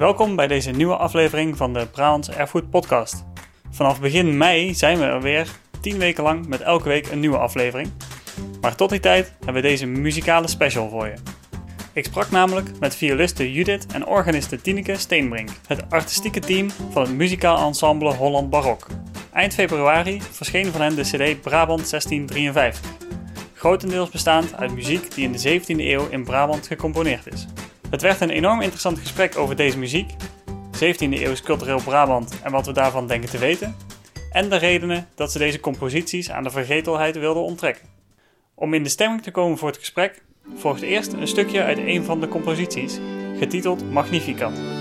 Welkom bij deze nieuwe aflevering van de Brabants Erfgoed Podcast. Vanaf begin mei zijn we er weer 10 weken lang met elke week een nieuwe aflevering. Maar tot die tijd hebben we deze muzikale special voor je. Ik sprak namelijk met violiste Judith en organiste Tineke Steenbrink, het artistieke team van het muzikaal ensemble Holland Barok. Eind februari verscheen van hen de CD Brabant 1653, grotendeels bestaand uit muziek die in de 17e eeuw in Brabant gecomponeerd is. Het werd een enorm interessant gesprek over deze muziek, 17e eeuws cultureel Brabant en wat we daarvan denken te weten, en de redenen dat ze deze composities aan de vergetelheid wilden onttrekken. Om in de stemming te komen voor het gesprek, volgt eerst een stukje uit een van de composities, getiteld Magnificat.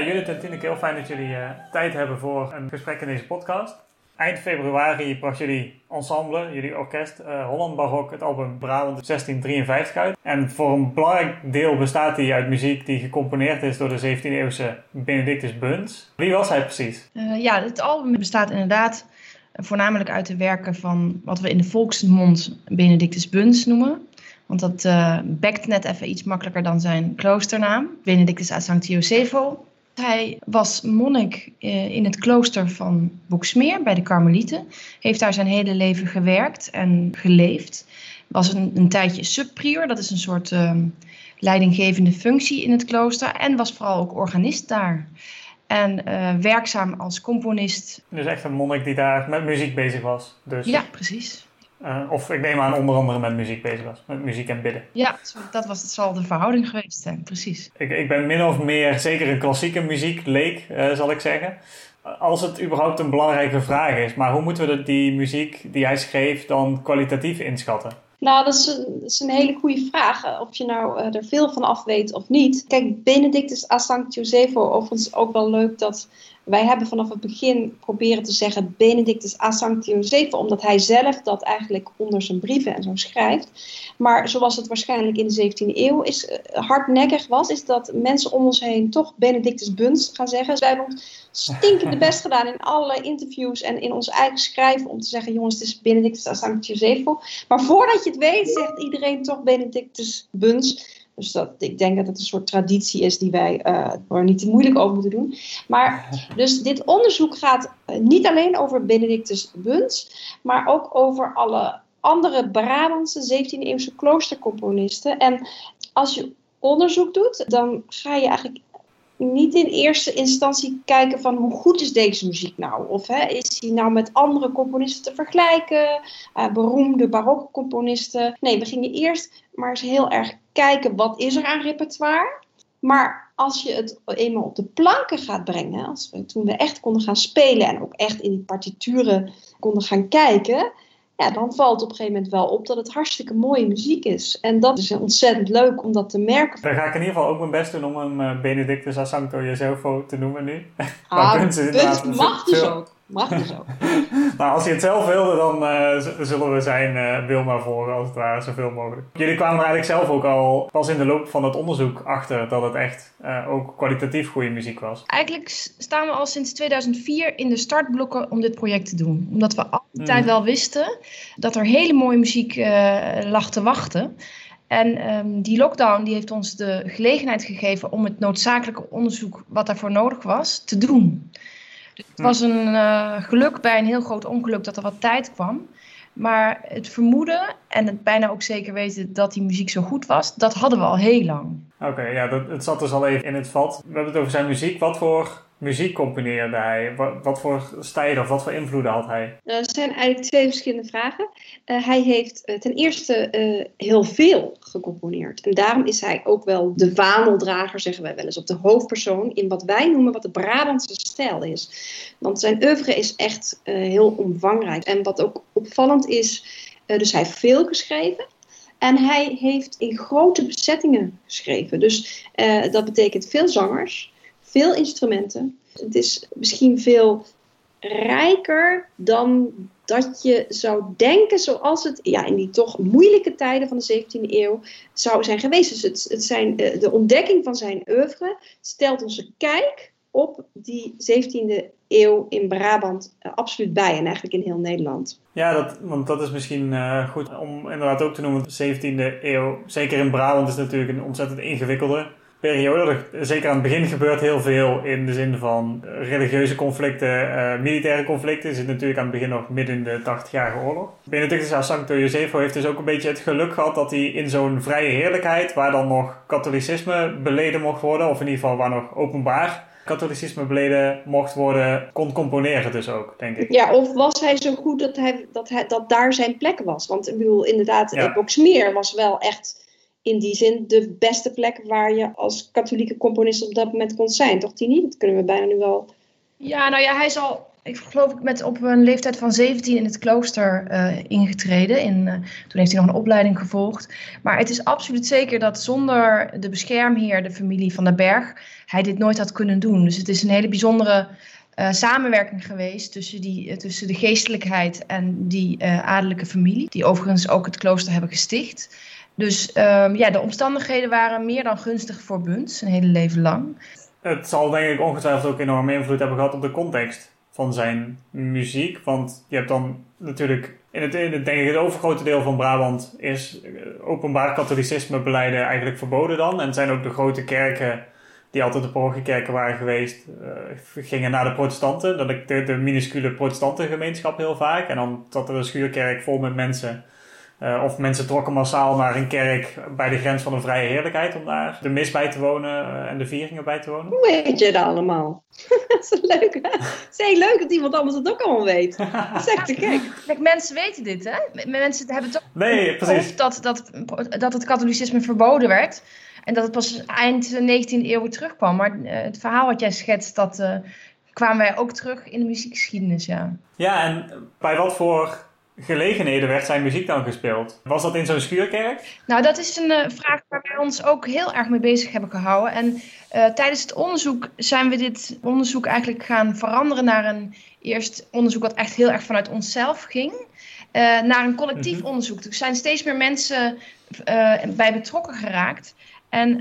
Ja, Judith en Tineke, heel fijn dat jullie uh, tijd hebben voor een gesprek in deze podcast. Eind februari bracht jullie ensemble, jullie orkest, uh, Holland Barok, het album Brabant 1653 uit. En voor een belangrijk deel bestaat die uit muziek die gecomponeerd is door de 17e eeuwse Benedictus Buns. Wie was hij precies? Uh, ja, het album bestaat inderdaad voornamelijk uit de werken van wat we in de volksmond Benedictus Buns noemen. Want dat uh, bekt net even iets makkelijker dan zijn kloosternaam, Benedictus a Sancti Josefo. Hij was monnik in het klooster van Boeksmeer bij de Karmelieten. Heeft daar zijn hele leven gewerkt en geleefd. Was een, een tijdje subprior, dat is een soort uh, leidinggevende functie in het klooster. En was vooral ook organist daar. En uh, werkzaam als componist. Dus echt een monnik die daar met muziek bezig was. Dus... Ja, precies. Uh, of ik neem aan onder andere met muziek bezig was. Met muziek en bidden. Ja, dat was, het zal de verhouding geweest zijn, precies. Ik, ik ben min of meer zeker een klassieke muziek leek, uh, zal ik zeggen. Als het überhaupt een belangrijke vraag is. Maar hoe moeten we die muziek die hij schreef dan kwalitatief inschatten? Nou, dat is, een, dat is een hele goede vraag. Of je nou uh, er veel van af weet of niet. Kijk, Benedictus a Sanct Josefo, overigens ook wel leuk dat wij hebben vanaf het begin proberen te zeggen Benedictus a Sancti Joseph, omdat hij zelf dat eigenlijk onder zijn brieven en zo schrijft. Maar zoals het waarschijnlijk in de 17e eeuw is, uh, hardnekkig was, is dat mensen om ons heen toch Benedictus Buns gaan zeggen. Dus wij hebben ons stinkende best gedaan in alle interviews en in ons eigen schrijven om te zeggen, jongens, het is Benedictus a Sancti Josepho. Maar voordat je het weet, zegt iedereen toch Benedictus Buns. Dus dat, ik denk dat het een soort traditie is die wij uh, er niet te moeilijk over moeten doen. Maar dus dit onderzoek gaat uh, niet alleen over Benedictus Buns, maar ook over alle andere Brabantse 17e eeuwse kloostercomponisten. En als je onderzoek doet, dan ga je eigenlijk niet in eerste instantie kijken van hoe goed is deze muziek nou? Of hè, is hij nou met andere componisten te vergelijken? Uh, beroemde barokke componisten. Nee, we gingen eerst maar eens heel erg kijken wat is er aan repertoire. Maar als je het eenmaal op de planken gaat brengen, als we, toen we echt konden gaan spelen en ook echt in die partituren konden gaan kijken, ja, dan valt op een gegeven moment wel op dat het hartstikke mooie muziek is. En dat is ontzettend leuk om dat te merken. Dan ga ik in ieder geval ook mijn best doen om hem uh, Benedictus a Sancto Josefo te noemen nu. Ah, punt mag dus ook. Mag dus ook. nou, als je het zelf wilde, dan uh, zullen we zijn uh, wil maar als het ware, zoveel mogelijk. Jullie kwamen er eigenlijk zelf ook al pas in de loop van het onderzoek achter dat het echt uh, ook kwalitatief goede muziek was. Eigenlijk staan we al sinds 2004 in de startblokken om dit project te doen. Omdat we altijd hmm. wel wisten dat er hele mooie muziek lag te wachten. En um, die lockdown die heeft ons de gelegenheid gegeven om het noodzakelijke onderzoek wat daarvoor nodig was, te doen. Het was een uh, geluk bij een heel groot ongeluk dat er wat tijd kwam. Maar het vermoeden en het bijna ook zeker weten dat die muziek zo goed was, dat hadden we al heel lang. Oké, ja, dat, het zat dus al even in het vat. We hebben het over zijn muziek. Wat voor muziek componeerde hij? Wat, voor stijlen of wat voor invloeden had hij? Er zijn eigenlijk twee verschillende vragen. Uh, hij heeft uh, ten eerste heel veel gecomponeerd. En daarom is hij ook wel de vaandeldrager, zeggen wij wel eens, op de hoofdpersoon in wat wij noemen wat de Brabantse stijl is. Want zijn oeuvre is echt heel omvangrijk. En wat ook opvallend is, dus hij heeft veel geschreven. En hij heeft in grote bezettingen geschreven. Dus dat betekent veel zangers, veel instrumenten. Het is misschien veel rijker dan dat je zou denken zoals het ja, in die toch moeilijke tijden van de 17e eeuw zou zijn geweest. Dus het, het zijn, eh, de ontdekking van zijn oeuvre stelt onze kijk op die 17e eeuw in Brabant uh, absoluut bij en eigenlijk in heel Nederland. Ja, dat, want dat is misschien uh, goed om inderdaad ook te noemen. De 17e eeuw, zeker in Brabant, is natuurlijk een ontzettend ingewikkelde periode. zeker aan het begin gebeurt heel veel in de zin van religieuze conflicten, militaire conflicten. Zit natuurlijk aan het begin nog midden in de 80-jarige oorlog. Benedictus Sancto Josefo heeft dus ook een beetje het geluk gehad dat hij in zo'n vrije heerlijkheid, waar dan nog katholicisme beleden mocht worden, of in ieder geval waar nog openbaar katholicisme beleden mocht worden, kon componeren dus ook, denk ik. Ja, of was hij zo goed dat, hij, dat, hij, dat daar zijn plek was? Want ik bedoel, inderdaad, ja. Boxmeer was wel echt in die zin de beste plek waar je als katholieke componist op dat moment kon zijn. Toch, Tini? Dat kunnen we bijna nu wel... Ja, nou ja, hij is al, ik geloof ik, met op een leeftijd van 17 in het klooster uh, ingetreden. In, uh, toen heeft hij nog een opleiding gevolgd. Maar het is absoluut zeker dat zonder de beschermheer, de familie van den Berg, hij dit nooit had kunnen doen. Dus het is een hele bijzondere uh, samenwerking geweest tussen, die, tussen de geestelijkheid en die adellijke familie. Die overigens ook het klooster hebben gesticht. Dus um, ja, de omstandigheden waren meer dan gunstig voor Buns, een hele leven lang. Het zal denk ik ongetwijfeld ook enorm invloed hebben gehad op de context van zijn muziek. Want je hebt dan natuurlijk in het, denk ik, het overgrote deel van Brabant is eh, openbaar katholicisme beleiden eigenlijk verboden dan. En zijn ook de grote kerken die altijd de parochiekerken waren geweest, uh, gingen naar de protestanten. Dat ik de, de minuscule protestantengemeenschap heel vaak. En dan zat er een schuurkerk vol met mensen uh, of mensen trokken massaal naar een kerk bij de grens van de vrije heerlijkheid om daar de mis bij te wonen uh, en de vieringen bij te wonen. Hoe weet je dat allemaal? dat is leuk, hè? Het is heel leuk dat iemand anders het ook allemaal weet. Dat is echt te gek. Kijk, mensen weten dit, hè? Mensen hebben toch nee, precies. dat, dat, dat het katholicisme verboden werd. En dat het pas eind 19e eeuw terugkwam. Maar uh, het verhaal wat jij schetst, dat kwamen wij ook terug in de muziekgeschiedenis, ja. Ja, en bij wat voor gelegenheden werd zijn muziek dan gespeeld? Was dat in zo'n schuurkerk? Nou, dat is een uh, vraag waar wij ons ook heel erg mee bezig hebben gehouden. En uh, tijdens het onderzoek zijn we dit onderzoek eigenlijk gaan veranderen naar een eerst onderzoek wat echt heel erg vanuit onszelf ging. Uh, naar een collectief -hmm. onderzoek. Er zijn steeds meer mensen bij betrokken geraakt. En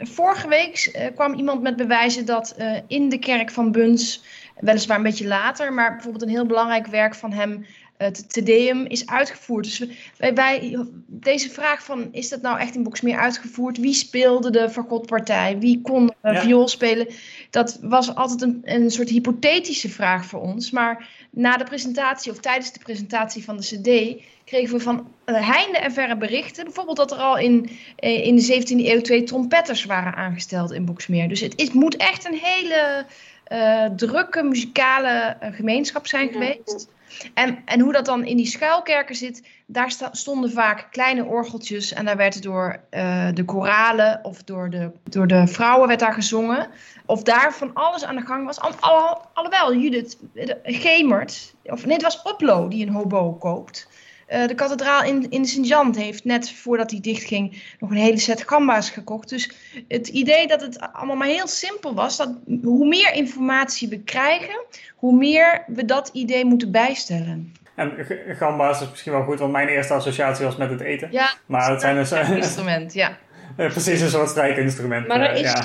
vorige week kwam iemand met bewijzen dat in de kerk van Buns, weliswaar een beetje later, maar bijvoorbeeld een heel belangrijk werk van hem het Te Deum is uitgevoerd. Dus wij, wij, deze vraag van, is dat nou echt in Boksmeer uitgevoerd? Wie speelde de vergodpartij? Wie kon uh, ja. viool spelen? Dat was altijd een, een soort hypothetische vraag voor ons. Maar na de presentatie of tijdens de presentatie van de cd... kregen we van uh, heinde en verre berichten. Bijvoorbeeld dat er al in, uh, in de 17e eeuw twee trompetters waren aangesteld in Boksmeer. Dus het, het moet echt een hele... Uh, drukke muzikale gemeenschap zijn geweest. En, en hoe dat dan in die schuilkerken zit, daar stonden vaak kleine orgeltjes en daar werd door uh, de koralen of door de, door de vrouwen werd daar gezongen. Of daar van alles aan de gang was. Al, al, alhoewel Judith Gemert, of nee, het was Oplo die een hobo koopt. Uh, de kathedraal in, in Sint-Jan heeft net voordat hij dichtging nog een hele set gamba's gekocht. Dus het idee dat het allemaal maar heel simpel was, dat hoe meer informatie we krijgen, hoe meer we dat idee moeten bijstellen. En gamba's is misschien wel goed, want mijn eerste associatie was met het eten. Ja, maar het zijn dus... Een instrument, ja. Ja, precies een soort strijkinstrument. Maar er is, ja.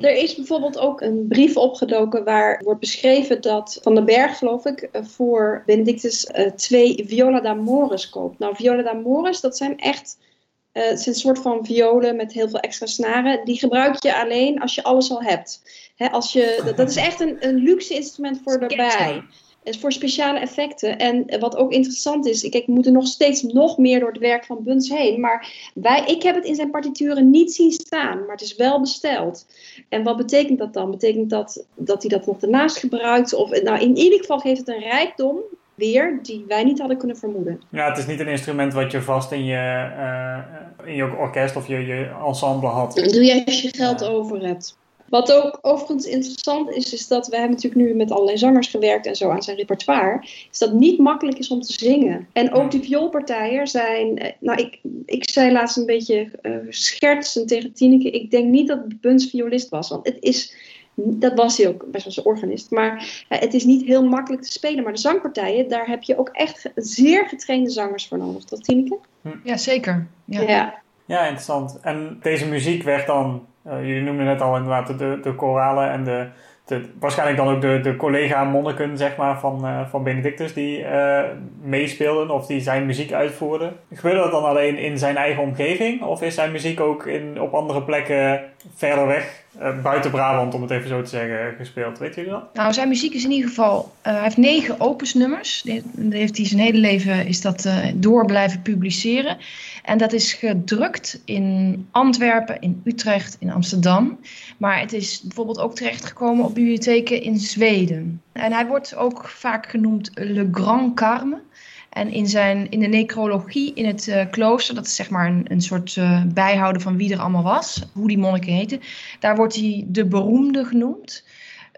er is bijvoorbeeld ook een brief opgedoken waar wordt beschreven dat Van den Berg, geloof ik, voor Benedictus twee viola d'amores koopt. Nou, viola d'amores, dat zijn echt uh, het een soort van violen met heel veel extra snaren. Die gebruik je alleen als je alles al hebt. Hè, als je, dat, dat is echt een, een luxe instrument voor daarbij. Is voor speciale effecten. En wat ook interessant is, kijk, we moeten nog steeds nog meer door het werk van Buns heen. Maar wij, ik heb het in zijn partituren niet zien staan, maar het is wel besteld. En wat betekent dat dan? Betekent dat dat hij dat nog daarnaast gebruikt? Of, nou, in ieder geval geeft het een rijkdom weer die wij niet hadden kunnen vermoeden. Ja, het is niet een instrument wat je vast in je, uh, in je orkest of je, je ensemble had. Dat doe je als je geld over hebt. Wat ook overigens interessant is, is dat we hebben natuurlijk nu met allerlei zangers gewerkt en zo aan zijn repertoire. Is dat het niet makkelijk is om te zingen. En ook die vioolpartijen zijn. Eh, nou, ik, ik zei laatst een beetje uh, schertsend tegen Tineke. Ik denk niet dat Buns violist was. Want het is dat was hij ook best wel zijn organist. Maar het is niet heel makkelijk te spelen. Maar de zangpartijen, daar heb je ook echt zeer getrainde zangers voor nodig, toch Tineke? Hm. Ja, zeker. Ja. ja. Ja. interessant. En deze muziek werd dan, uh, jullie noemden net al inderdaad de, de koralen en de, de, waarschijnlijk dan ook de, de collega-monniken zeg maar, van, uh, van Benedictus die uh, meespeelden of die zijn muziek uitvoerden. Gebeurde dat dan alleen in zijn eigen omgeving of is zijn muziek ook in, op andere plekken verder weg uh, buiten Brabant, om het even zo te zeggen, gespeeld. Weet je dat? Nou, zijn muziek is in ieder geval... Uh, hij heeft negen opusnummers. Die, heeft hij zijn hele leven is dat uh, door blijven publiceren. En dat is gedrukt in Antwerpen, in Utrecht, in Amsterdam. Maar het is bijvoorbeeld ook terechtgekomen op bibliotheken in Zweden. En hij wordt ook vaak genoemd Le Grand Carme. En in, zijn, in de necrologie in het uh, klooster, dat is zeg maar een, een soort uh, bijhouden van wie er allemaal was, hoe die monniken heten, daar wordt hij de beroemde genoemd.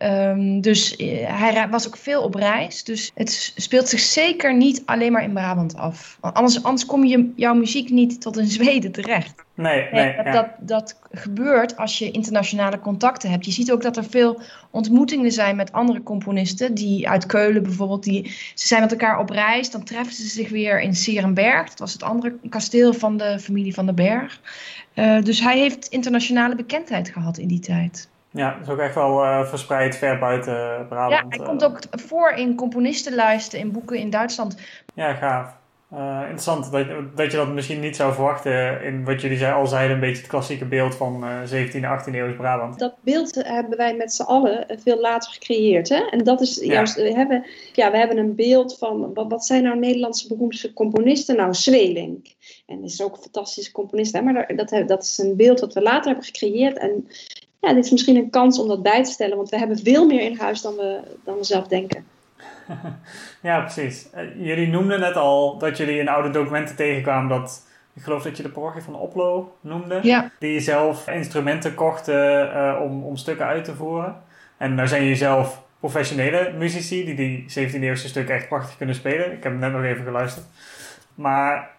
Um, dus uh, hij was ook veel op reis. Dus het speelt zich zeker niet alleen maar in Brabant af. Want anders, anders kom je jouw muziek niet tot in Zweden terecht. Nee, nee, dat, ja. dat, dat, gebeurt als je internationale contacten hebt. Je ziet ook dat er veel ontmoetingen zijn met andere componisten. Die uit Keulen bijvoorbeeld, die, ze zijn met elkaar op reis. Dan treffen ze zich weer in Serenberg. Dat was het andere kasteel van de familie van den Berg. Uh, dus hij heeft internationale bekendheid gehad in die tijd. Ja, dat is ook echt wel uh, verspreid ver buiten Brabant. Ja, hij komt ook voor in componistenlijsten, in boeken in Duitsland. Ja, gaaf. Uh, interessant dat, dat je dat misschien niet zou verwachten in wat jullie zei, al zeiden, een beetje het klassieke beeld van uh, 17e, 18e eeuw Brabant. Dat beeld hebben wij met z'n allen veel later gecreëerd. Hè? En dat is ja. juist, we hebben, ja, we hebben een beeld van, wat, wat zijn nou Nederlandse beroemdste componisten? Nou, Zweling. En is ook een fantastische componist, hè? maar dat, dat is een beeld dat we later hebben gecreëerd. En ja, dit is misschien een kans om dat bij te stellen, want we hebben veel meer in huis dan we, dan we zelf denken. ja, precies. Jullie noemden net al dat jullie in oude documenten tegenkwamen dat, ik geloof dat je de parochie van Oplo noemde, ja. die zelf instrumenten kochten uh, om, om stukken uit te voeren. En daar zijn jullie zelf professionele muzici die die 17e-eeuwse stukken echt prachtig kunnen spelen. Ik heb net nog even geluisterd. Maar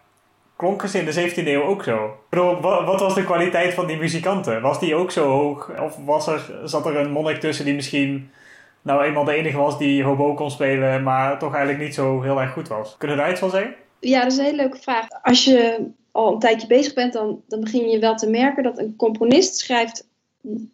in de 17e eeuw ook zo? Wat was de kwaliteit van die muzikanten? Was die ook zo hoog? Of was er, zat er een monnik tussen die misschien nou eenmaal de enige was die hobo kon spelen, maar toch eigenlijk niet zo heel erg goed was? Kunnen we daar iets van zeggen? Ja, dat is een hele leuke vraag. Als je al een tijdje bezig bent, dan, dan begin je wel te merken dat een componist schrijft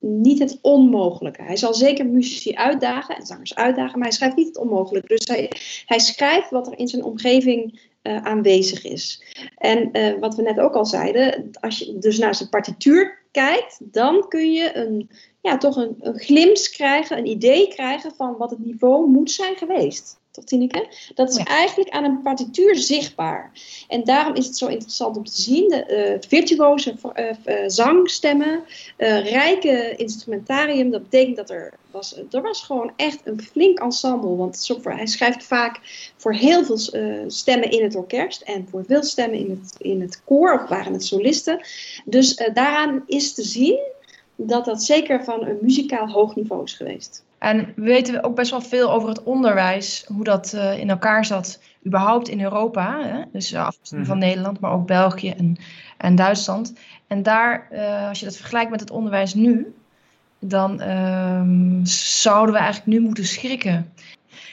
niet het onmogelijke. Hij zal zeker muzici uitdagen en zangers uitdagen, maar hij schrijft niet het onmogelijke. Dus hij, hij schrijft wat er in zijn omgeving uh, aanwezig is. En uh, wat we net ook al zeiden, als je dus naar zijn partituur kijkt, dan kun je een, ja, toch een, een krijgen, een idee krijgen van wat het niveau moet zijn geweest. Toch, Tineke? Dat is ja. eigenlijk aan een partituur zichtbaar. En daarom is het zo interessant om te zien. De uh, virtuoze uh, uh, zangstemmen, rijke instrumentarium. Dat betekent dat er was, er was gewoon echt een flink ensemble. Want hij schrijft vaak voor heel veel stemmen in het orkest. En voor veel stemmen in het, in het koor, of waren het solisten. Dus daaraan is te zien dat dat zeker van een muzikaal hoog niveau is geweest. En we weten ook best wel veel over het onderwijs, hoe dat uh, in elkaar zat, überhaupt in Europa. Hè? Dus uh, afgezien van Nederland, maar ook België en, en Duitsland. En daar, uh, als je dat vergelijkt met het onderwijs nu, dan ehm, zouden we eigenlijk nu moeten schrikken.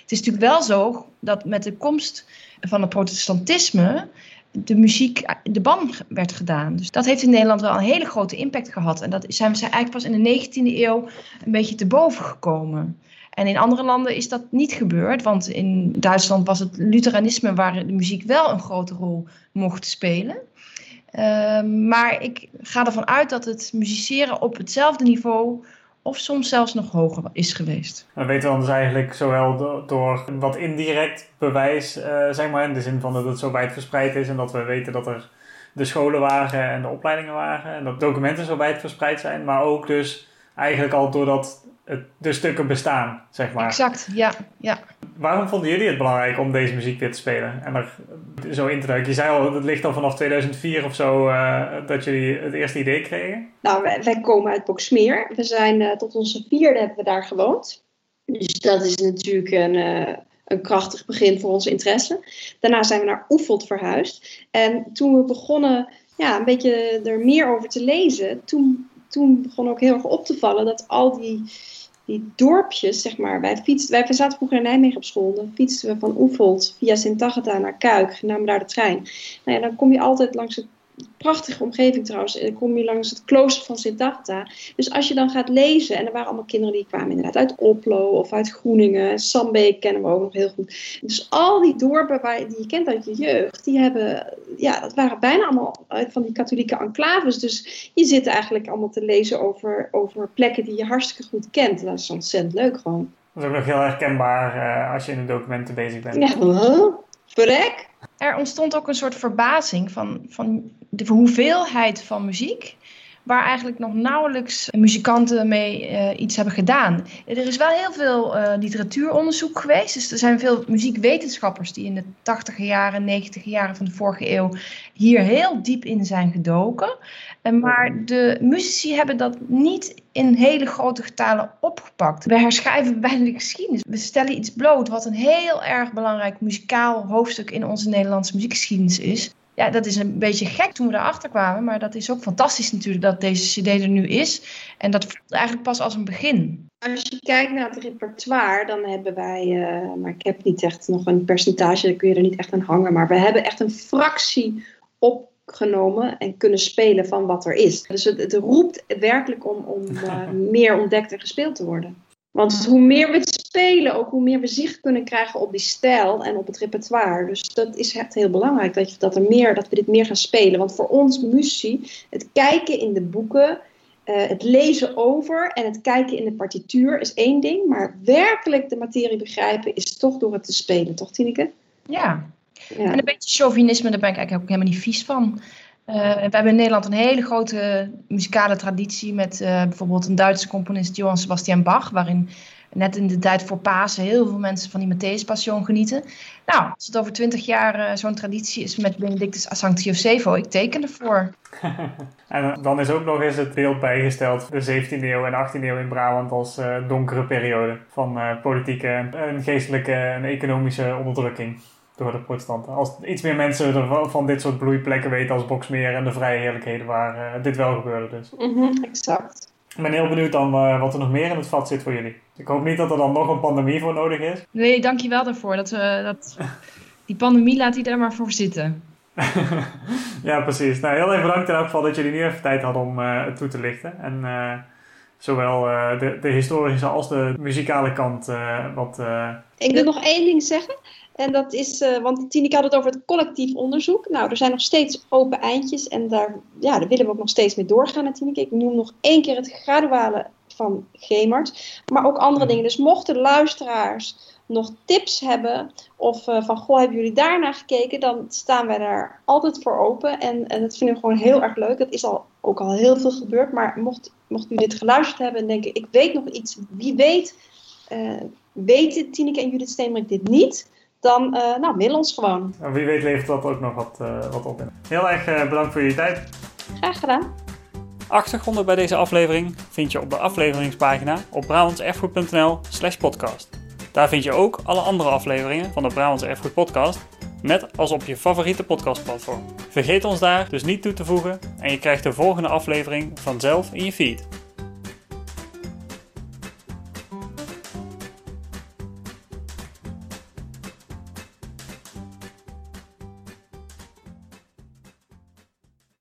Het is natuurlijk wel zo dat met de komst van het protestantisme de muziek de ban werd gedaan. Dus dat heeft in Nederland wel een hele grote impact gehad. En dat zijn we eigenlijk pas in de 19e eeuw een beetje te boven gekomen. En in andere landen is dat niet gebeurd, want in Duitsland was het Lutheranisme waar de muziek wel een grote rol mocht spelen. Uh, maar ik ga ervan uit dat het musiceren op hetzelfde niveau of soms zelfs nog hoger is geweest. Dan weten we dan dus eigenlijk zowel door, wat indirect bewijs, uh, zeg maar, in de zin van dat het zo wijd verspreid is en dat we weten dat er de scholen waren en de opleidingen waren en dat documenten zo wijd verspreid zijn, maar ook dus eigenlijk al doordat de stukken bestaan, zeg maar. Exact, ja, ja. Waarom vonden jullie het belangrijk om deze muziek weer te spelen en er zo in te duiken? Je zei al, het ligt al vanaf 2004 of zo uh, dat jullie het eerste idee kregen. Nou, wij, wij komen uit Boksmeer. We zijn uh, tot onze vierde hebben we daar gewoond. Dus dat is natuurlijk een, uh, een krachtig begin voor onze interesse. Daarna zijn we naar Oefeld verhuisd. En toen we begonnen ja, een beetje er meer over te lezen, toen, toen begon ook heel erg op te vallen dat al die die dorpjes, zeg maar, wij, fietsten, wij zaten vroeger in Nijmegen op school. Dan fietsten we van Oefeld via Sint-Agatha naar Kuik, namen daar de trein. Nou ja, dan kom je altijd langs het prachtige omgeving trouwens. Dan kom je langs het klooster van Sint-Agatha. Dus als je dan gaat lezen, en er waren allemaal kinderen die kwamen inderdaad uit Oplo of uit Groeningen. Sambeek kennen we ook nog heel goed. Dus al die dorpen waar, die je kent uit je jeugd, die hebben, ja, dat waren bijna allemaal van die katholieke enclaves. Dus je zit eigenlijk allemaal te lezen over, over plekken die je hartstikke goed kent. Dat is ontzettend leuk gewoon. Dat is ook nog heel herkenbaar uh, als je in de documenten bezig bent. Ja, huh? verrek. Er ontstond ook een soort verbazing van, van de hoeveelheid van muziek waar eigenlijk nog nauwelijks muzikanten mee uh, iets hebben gedaan. Er is wel heel veel uh, literatuuronderzoek geweest. Dus er zijn veel muziekwetenschappers die in de 80 jaren, 90 jaren van de vorige eeuw hier heel diep in zijn gedoken. Uh, maar de muzici hebben dat niet in hele grote getalen opgepakt. We herschrijven bijna de geschiedenis. We stellen iets bloot wat een heel erg belangrijk muzikaal hoofdstuk in onze Nederlandse muziekgeschiedenis is ja, dat is een beetje gek toen we erachter kwamen. Maar dat is ook fantastisch natuurlijk dat deze CD er nu is. En dat voelt eigenlijk pas als een begin. Als je kijkt naar het repertoire, dan hebben wij, uh, maar ik heb niet echt nog een percentage, daar kun je er niet echt aan hangen. Maar we hebben echt een fractie opgenomen en kunnen spelen van wat er is. Dus het, het roept werkelijk om, om uh, meer ontdekt en gespeeld te worden. Want hoe meer we het spelen, ook hoe meer we zicht kunnen krijgen op die stijl en op het repertoire. Dus dat is echt heel belangrijk dat, je, dat, er meer, dat we dit meer gaan spelen. Want voor ons muzici, het kijken in de boeken, uh, het lezen over en het kijken in de partituur is één ding. Maar werkelijk de materie begrijpen is toch door het te spelen, toch Tineke? Ja. ja. En een beetje chauvinisme, daar ben ik eigenlijk ook helemaal niet vies van. Uh, we hebben in Nederland een hele grote muzikale traditie met uh, bijvoorbeeld een Duitse componist Johann Sebastian Bach, waarin net in de tijd voor Pasen heel veel mensen van die Matthäus Passion genieten. Nou, als het over twintig jaar uh, zo'n traditie is met Benedictus a Sancti Josepho, ik teken ervoor. en dan is ook nog eens het beeld bijgesteld, de 17e eeuw en 18e eeuw in Brabant als donkere periode van politieke en geestelijke en economische onderdrukking door de protestanten. Als iets meer mensen van dit soort bloeiplekken weten als Boksmeer en de vrije heerlijkheden waar uh, dit wel gebeurde dus. Mm -hmm, exact. Ik ben heel benieuwd dan uh, wat er nog meer in het vat zit voor jullie. Ik hoop niet dat er dan nog een pandemie voor nodig is. Nee, dankjewel daarvoor. Dat, uh, dat, die pandemie laat hij er maar voor zitten. ja, precies. Nou, heel erg bedankt in elk geval dat jullie nu even tijd hadden om het toe te lichten. En zowel de, de historische als de muzikale kant wat... Ik wil nog één ding zeggen. En dat is, uh, want Tineke had het over het collectief onderzoek. Nou, er zijn nog steeds open eindjes en daar, ja, daar willen we ook nog steeds mee doorgaan, Tineke. Ik noem nog één keer het graduale van Gemert, maar ook andere dingen. Dus mochten luisteraars nog tips hebben of uh, van, goh, hebben jullie daarnaar gekeken, dan staan wij daar altijd voor open. En, en dat vinden we gewoon heel erg leuk. Dat is al, ook al heel veel gebeurd, maar mocht, mocht u dit geluisterd hebben en denken, ik weet nog iets, wie weet... Uh, weten Tineke en Judith Steenbrink dit niet dan uh, nou, mail ons gewoon. En wie weet levert dat ook nog wat, wat op. Heel erg bedankt voor je tijd. Graag gedaan. Achtergronden bij deze aflevering vind je op de afleveringspagina op brabantserfgoed.nl slash podcast. Daar vind je ook alle andere afleveringen van de Brabants Erfgoed podcast, net als op je favoriete podcastplatform. Vergeet ons daar dus niet toe te voegen en je krijgt de volgende aflevering vanzelf in je feed.